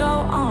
go on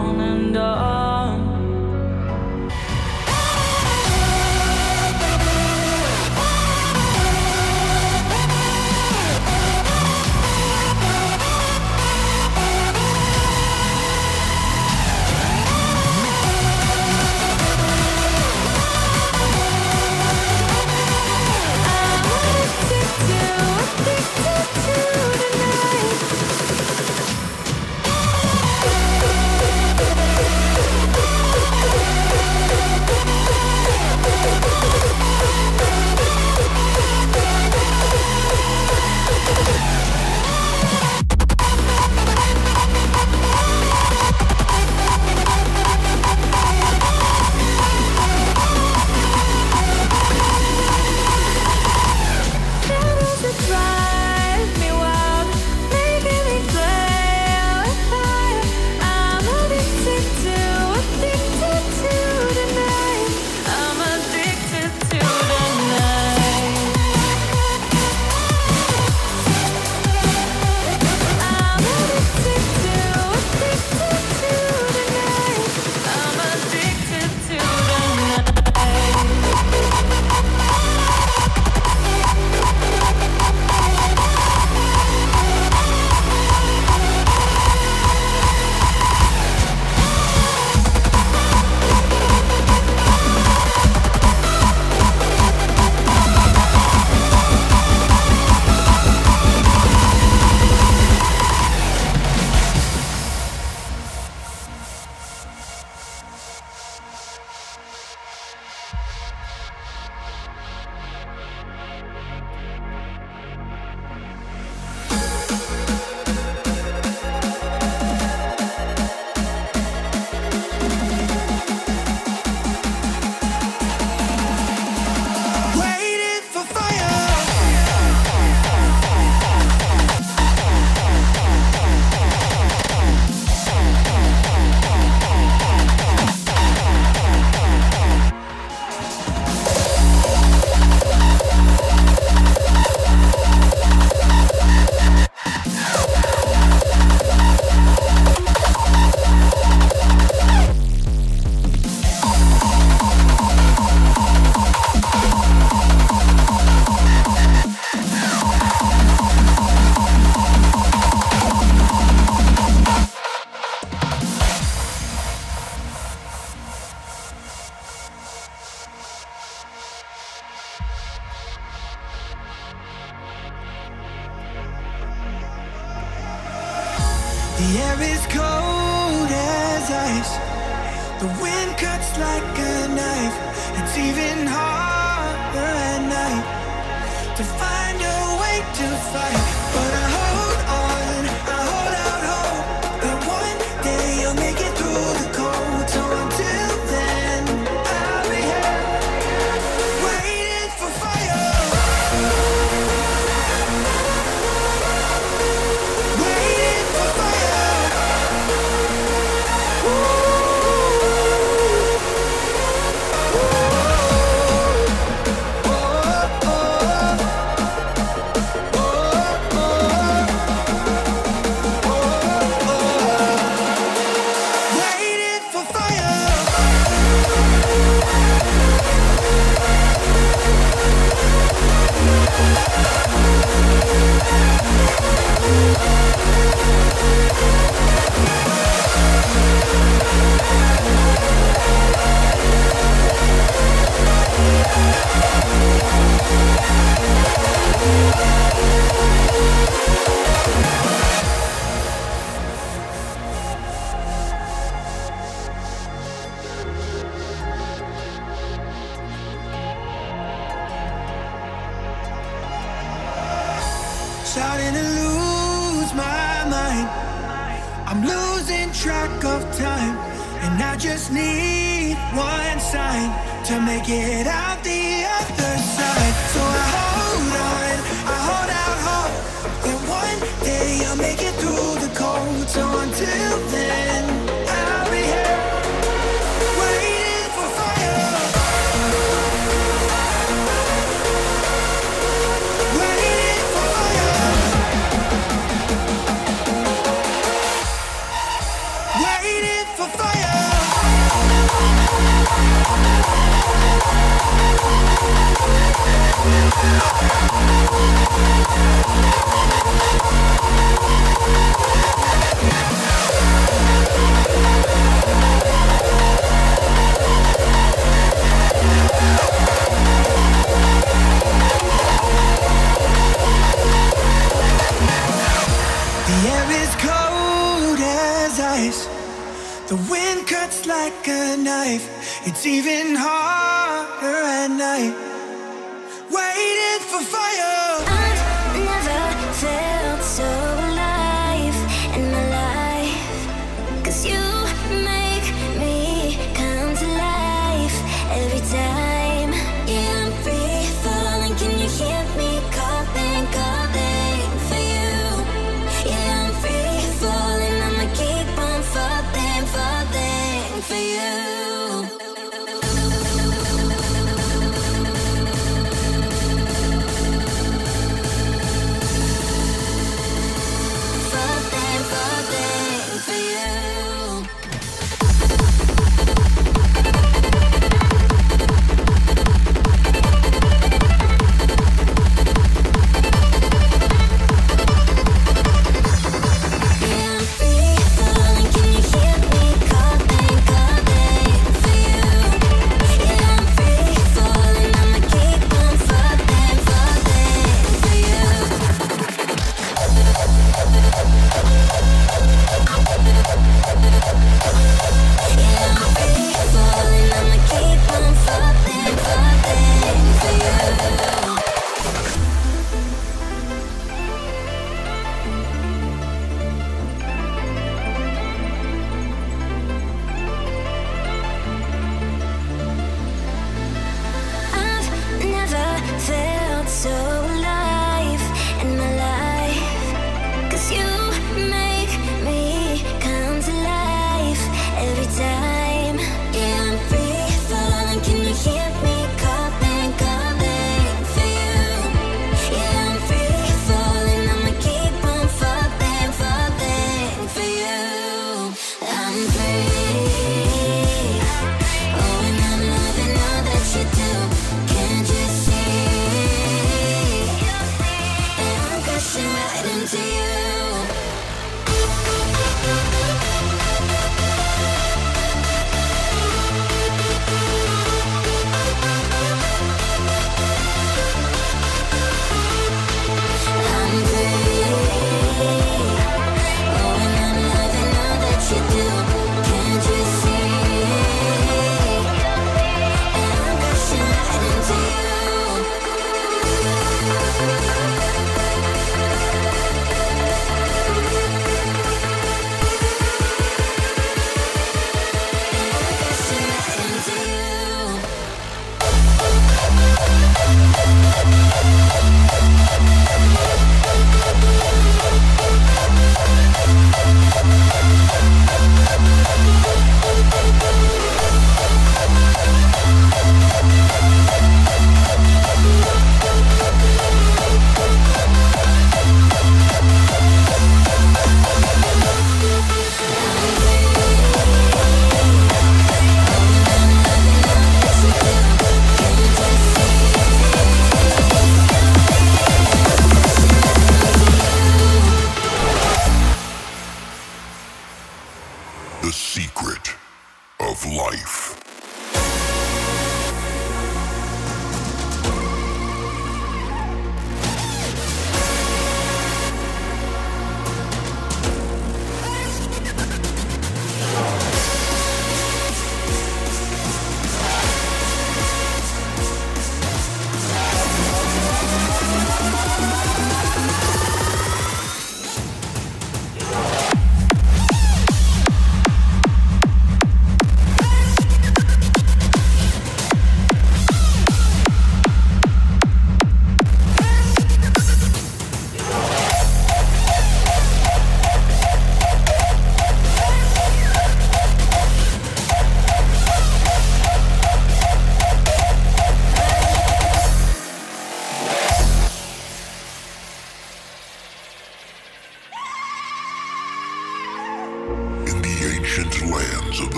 fight. Starting to lose my mind. I'm losing track of time, and I just need one sign to make it out the other side. So I hold on, I hold out hope that one day I'll make it through the cold. So until then, The air is cold as ice. The wind cuts like a knife. It's even harder at night. Waiting for fire.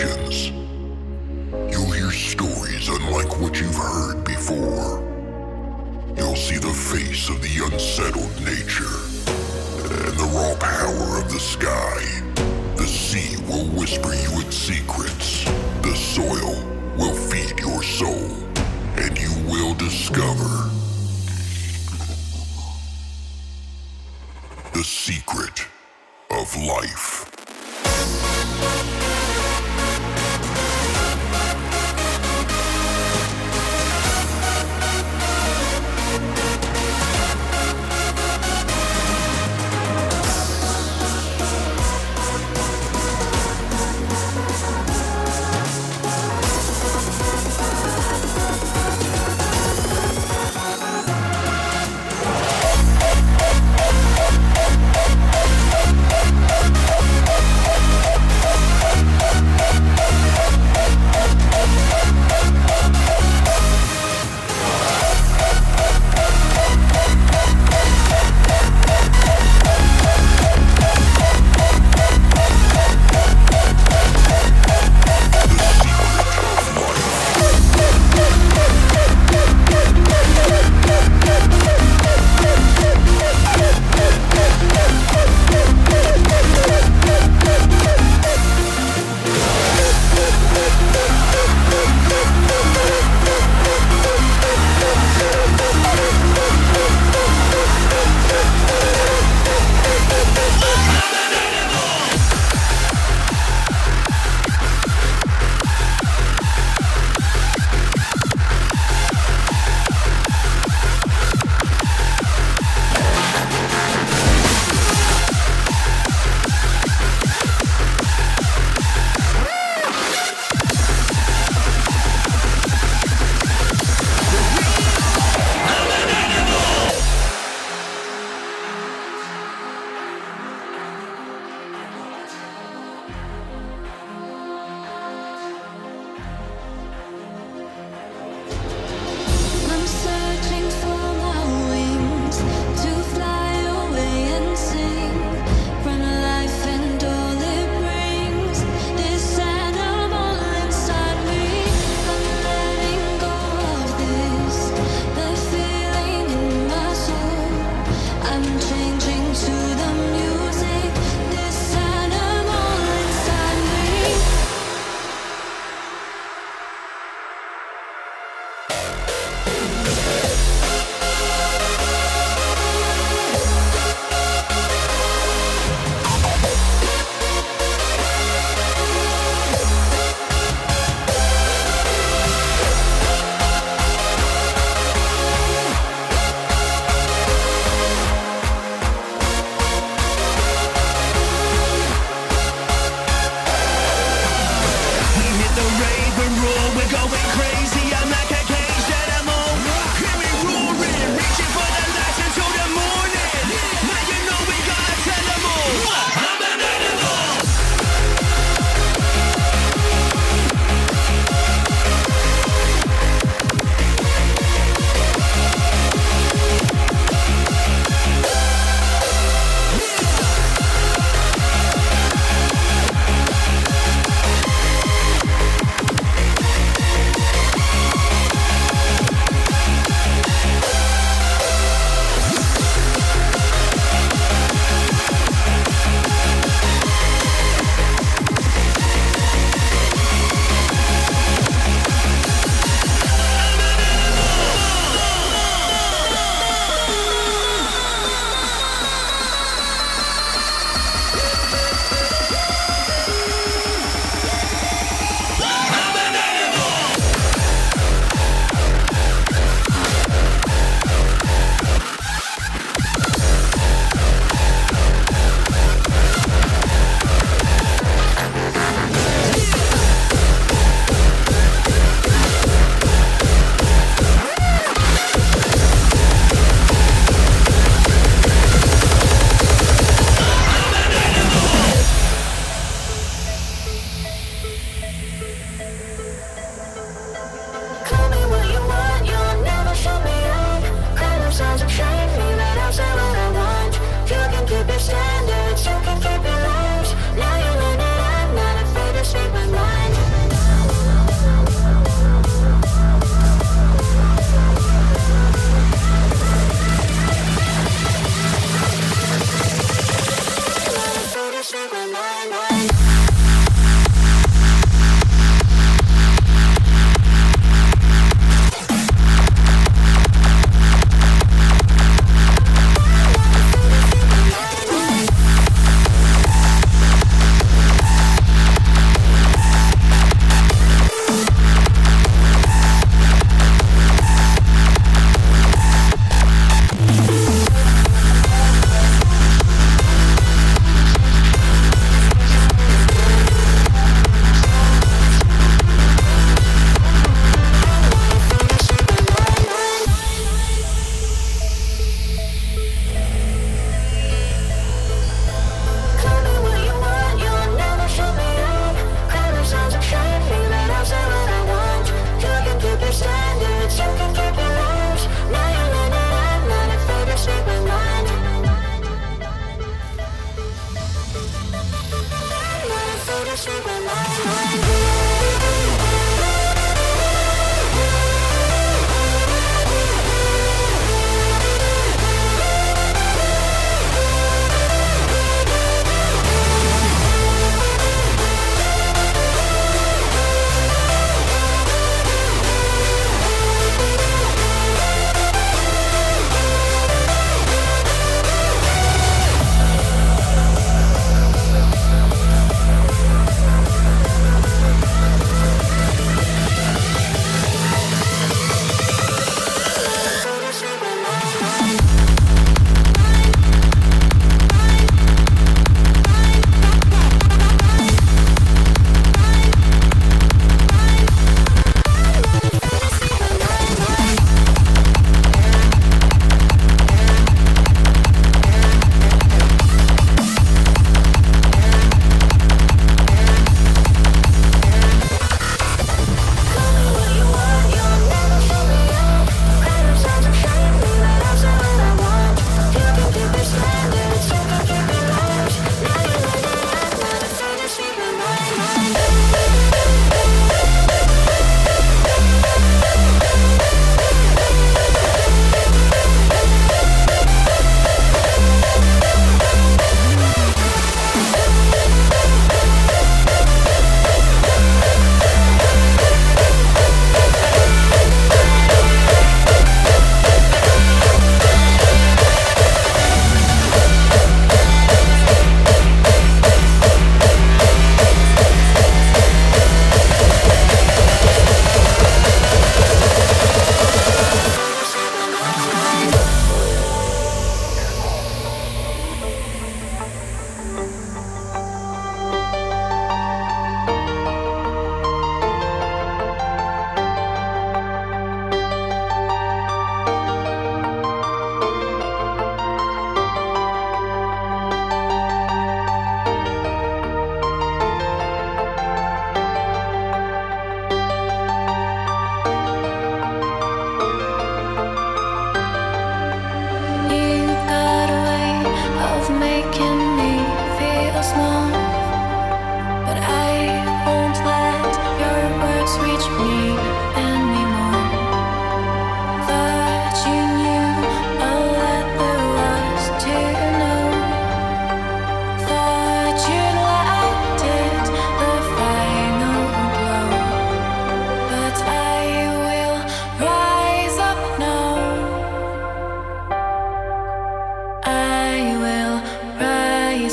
You'll hear stories unlike what you've heard before. You'll see the face of the unsettled nature and the raw power of the sky. The sea will whisper you its secrets. The soil will feed your soul. And you will discover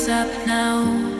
up now.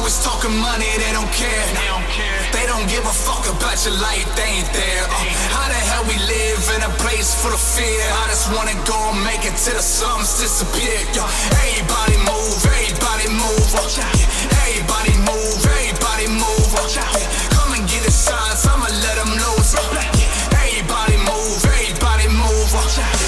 Always talking money, they don't care. They don't care. They don't give a fuck about your life, they ain't there. Uh, how the hell we live in a place full of fear? I just wanna go and make it till the sun's disappeared. Yo, everybody move, everybody move. Uh, yeah. Everybody move, everybody move. Uh, yeah. Come and get the signs, I'ma let them lose. Uh, yeah. Everybody move, everybody move. Uh,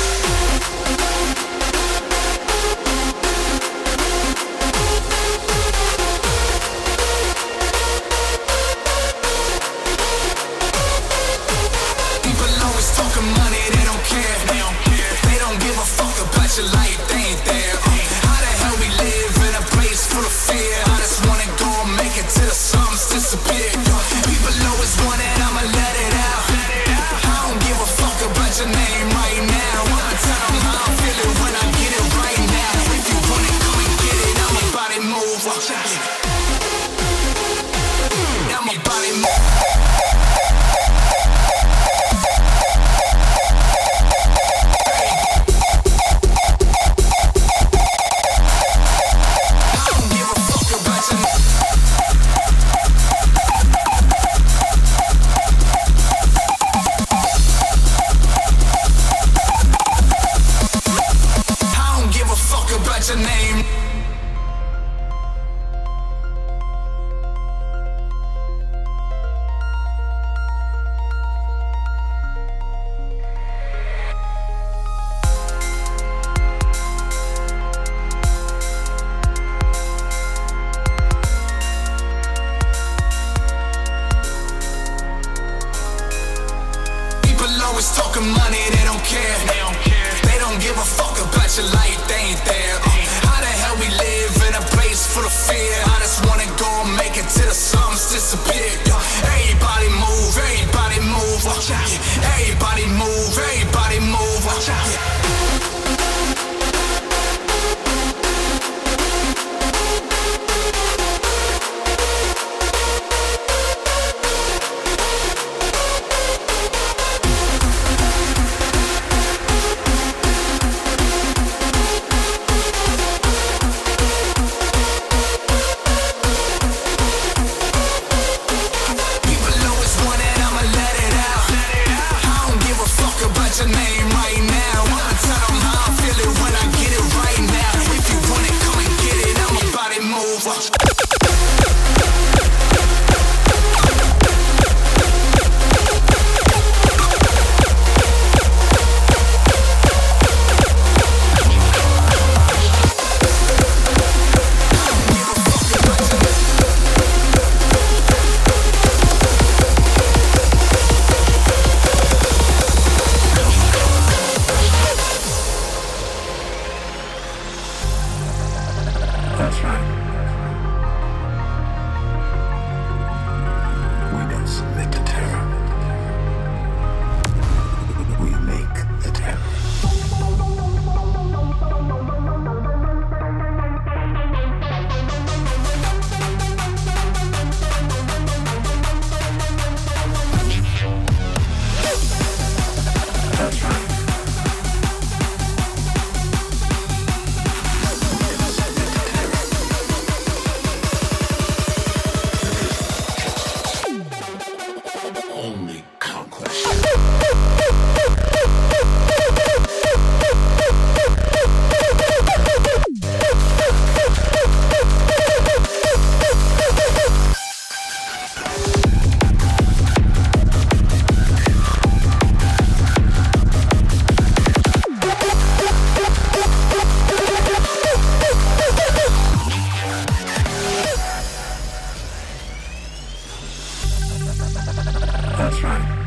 That's right.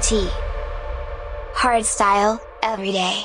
Triple T. Hardstyle, every day.